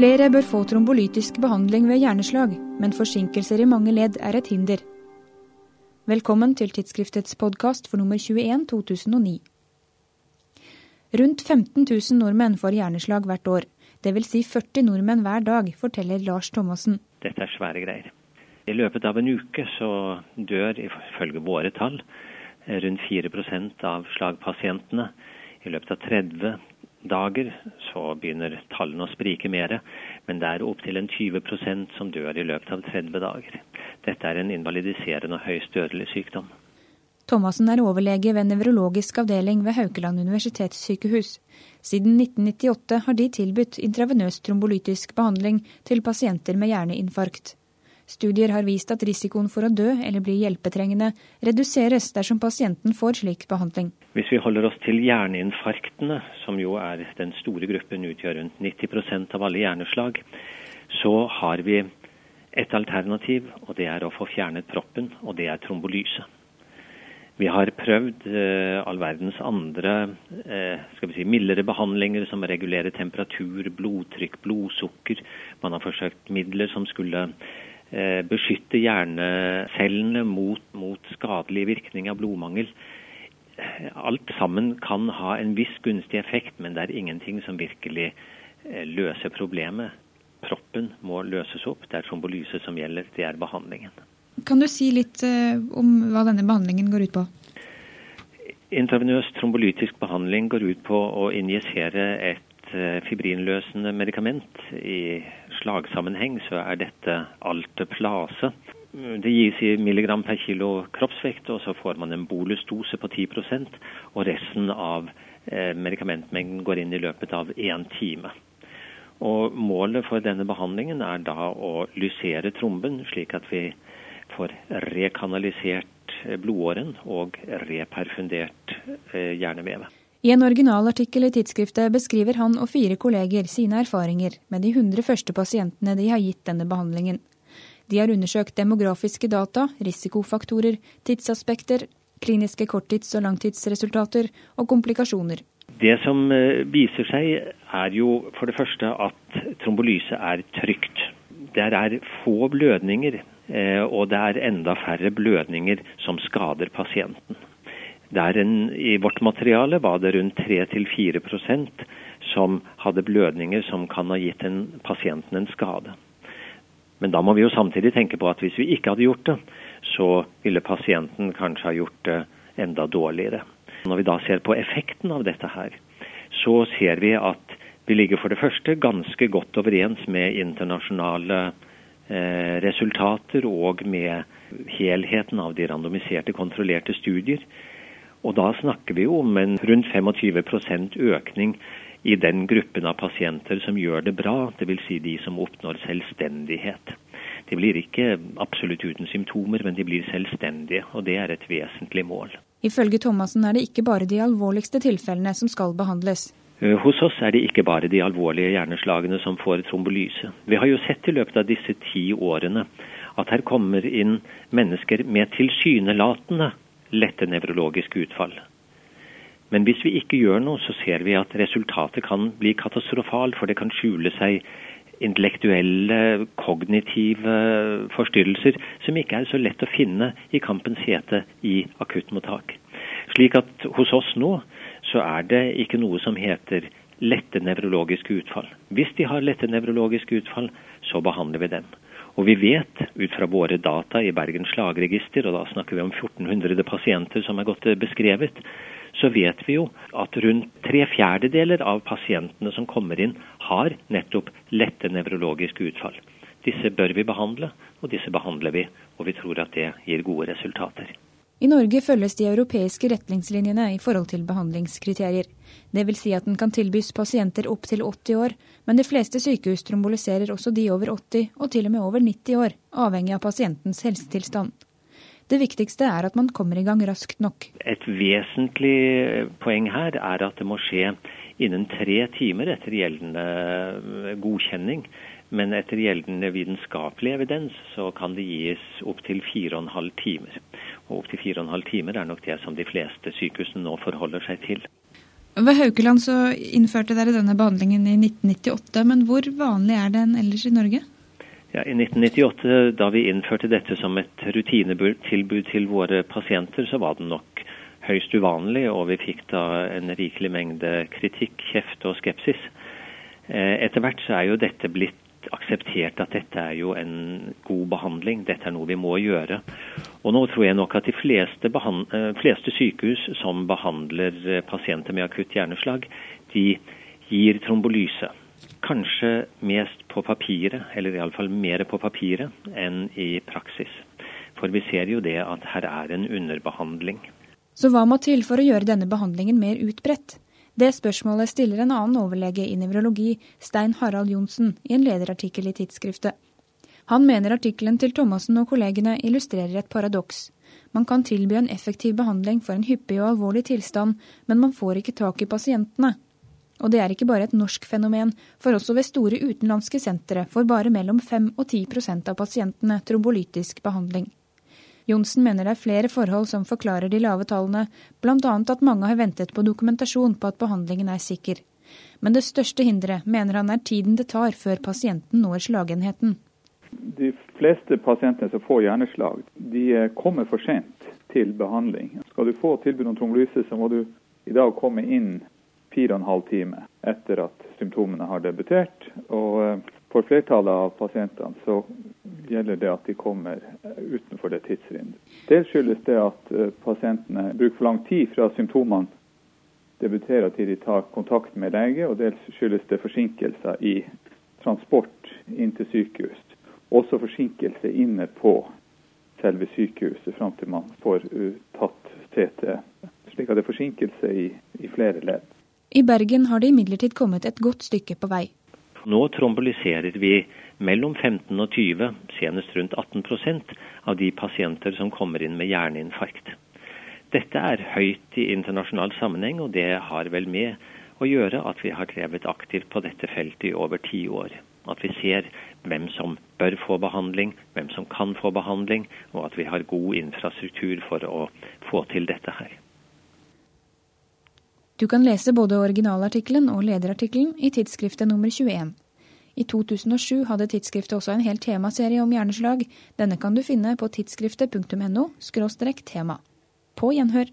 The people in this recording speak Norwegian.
Flere bør få trombolytisk behandling ved hjerneslag, men forsinkelser i mange ledd er et hinder. Velkommen til tidsskriftets podkast for nummer 21 2009. Rundt 15 000 nordmenn får hjerneslag hvert år. Dvs. Si 40 nordmenn hver dag, forteller Lars Thomassen. Dette er svære greier. I løpet av en uke så dør, ifølge våre tall, rundt 4% av slagpasientene. I løpet av 30 dager så begynner tallene å sprike mer, men det er opptil 20% som dør i løpet av 30 dager. Dette er en invalidiserende og høyst dødelig sykdom. Thomassen er overlege ved nevrologisk avdeling ved Haukeland universitetssykehus. Siden 1998 har de tilbudt intravenøs trombolytisk behandling til pasienter med hjerneinfarkt. Studier har vist at risikoen for å dø eller bli hjelpetrengende reduseres dersom pasienten får slik behandling. Hvis vi holder oss til hjerneinfarktene, som jo er den store gruppen, utgjør rundt 90% av alle hjerneslag, så har vi et alternativ, og det er å få fjernet proppen, og det er trombolyse. Vi har prøvd eh, all verdens andre eh, skal vi si, mildere behandlinger, som regulerer temperatur, blodtrykk, blodsukker. Man har forsøkt midler som skulle beskytte hjernecellene mot, mot skadelig virkning av blodmangel. Alt sammen kan ha en viss gunstig effekt, men det er ingenting som virkelig eh, løser problemet. Proppen må løses opp. Det er trombolyse som gjelder. Det er behandlingen. Kan du si litt eh, om hva denne behandlingen går ut på? Intravenøs trombolytisk behandling går ut på å injisere et Eh, fibrinløsende medikament. I slagsammenheng så er dette alteplase. Det gis i milligram per kilo kroppsvekt, og så får man en bolusdose på 10% og resten av eh, medikamentmengden går inn i løpet av én time. Og Målet for denne behandlingen er da å lysere tromben, slik at vi får rekanalisert blodåren og reperfundert eh, hjernevevet. I en originalartikkel i tidsskriftet beskriver han og fire kolleger sine erfaringer med de 100 første pasientene de har gitt denne behandlingen. De har undersøkt demografiske data, risikofaktorer, tidsaspekter, kliniske korttids- og langtidsresultater og komplikasjoner. Det som eh, viser seg, er jo for det første at trombolyse er trygt. Der er få blødninger, eh, og det er enda færre blødninger som skader pasienten. En, I vårt materiale var det rundt 3-4% som hadde blødninger som kan ha gitt en, pasienten en skade. Men da må vi jo samtidig tenke på at hvis vi ikke hadde gjort det, så ville pasienten kanskje ha gjort det enda dårligere. Når vi da ser på effekten av dette her, så ser vi at vi ligger for det første ganske godt overens med internasjonale eh, resultater og med helheten av de randomiserte, kontrollerte studier. Og da snakker vi jo om en rundt 25% økning i den gruppen av pasienter som gjør det bra, dvs. Si de som oppnår selvstendighet. De blir ikke absolutt uten symptomer, men de blir selvstendige, og det er et vesentlig mål. Ifølge Thomassen er det ikke bare de alvorligste tilfellene som skal behandles. Eh, hos oss er det ikke bare de alvorlige hjerneslagene som får trombolyse. Vi har jo sett i løpet av disse ti årene at her kommer inn mennesker med tilsynelatende lette nevrologiske utfall. Men hvis vi ikke gjør noe, så ser vi at resultatet kan bli katastrofalt, for det kan skjule seg intellektuelle, kognitive forstyrrelser som ikke er så lett å finne i kampens hete i akuttmottak. Slik at hos oss nå så er det ikke noe som heter lette nevrologiske utfall. Hvis de har lette nevrologiske utfall, så behandler vi dem. Og vi vet ut fra våre data i Bergens slagregister, og da snakker vi om 1400 pasienter som er godt beskrevet, så vet vi jo at rundt tre fjerdedeler av pasientene som kommer inn, har nettopp lette nevrologiske utfall. Disse bør vi behandle, og disse behandler vi, og vi tror at det gir gode resultater. I Norge følges de europeiske retningslinjene i forhold til behandlingskriterier. Det vil si at den kan tilbys pasienter opp til 80 år, men de fleste sykehus tromboliserer også de over 80 og til og med over 90 år, avhengig av pasientens helsetilstand. Det viktigste er at man kommer i gang raskt nok. Et vesentlig poeng her er at det må skje innen tre timer etter gjeldende godkjenning. Men etter gjeldende vitenskapelig evidens så kan det gis opptil fire og en halv timer. Og opptil fire og en halv timer er nok det som de fleste sykehusene nå forholder seg til. Ved Haukeland så innførte dere denne behandlingen i 1998, men hvor vanlig er den ellers i Norge? Ja, I 1998, da vi innførte dette som et rutinetilbud til våre pasienter, så var den nok høyst uvanlig, og vi fikk da en rikelig mengde kritikk, kjeft og skepsis. Eh, etter hvert så er jo dette blitt akseptert at dette er jo en god behandling, dette er noe vi må gjøre. Og nå tror jeg nok at de fleste, eh, fleste sykehus som behandler eh, pasienter med akutt hjerneslag, de gir trombolyse. Kanskje mest på papiret, eller iallfall mer på papiret enn i praksis. For vi ser jo det at her er en underbehandling. Så hva må til for å gjøre denne behandlingen mer utbredt? Det spørsmålet stiller en annen overlege i nevrologi, Stein Harald Johnsen, i en lederartikkel i tidsskriftet. Han mener artikkelen til Thomassen og kollegene illustrerer et paradoks. Man kan tilby en effektiv behandling for en hyppig og alvorlig tilstand, men man får ikke tak i pasientene. Og det er ikke bare et norsk fenomen, for også ved store utenlandske sentre får bare mellom 5 og 10% av pasientene trombolytisk behandling. Johnsen mener det er flere forhold som forklarer de lave tallene, bl.a. at mange har ventet på dokumentasjon på at behandlingen er sikker. Men det største hinderet mener han er tiden det tar før pasienten når slagenheten. De fleste pasientene som får hjerneslag, de kommer for sent til behandling. Skal du få tilbud om trombolyse, så må du i dag komme inn fire og en halv time etter at symptomene har debutert. Og eh, for flertallet av pasientene så gjelder det at de kommer utenfor det tidsrindet. Dels skyldes det at eh, pasientene bruker for lang tid fra symptomene debuterer til de tar kontakt med lege, og dels skyldes det forsinkelser i transport inn til sykehus. Også forsinkelse inne på selve sykehuset fram til man får tatt CT. Slik at det er forsinkelse i, i flere ledd. I Bergen har det imidlertid kommet et godt stykke på vei. Nå trombolyserer vi mellom 15 og 20, senest rundt 18% av de pasienter som kommer inn med hjerneinfarkt. Dette er høyt i internasjonal sammenheng, og det har vel med å gjøre at vi har drevet aktivt på dette feltet i over ti år. At vi ser hvem som bør få behandling, hvem som kan få behandling, og at vi har god infrastruktur for å få til dette her. Du kan lese både originalartikkelen og lederartikkelen i tidsskriftet nummer 21. I 2007 hadde tidsskriftet også en hel temaserie om hjerneslag. Denne kan du finne på tidsskriftet.no – tema. På gjenhør.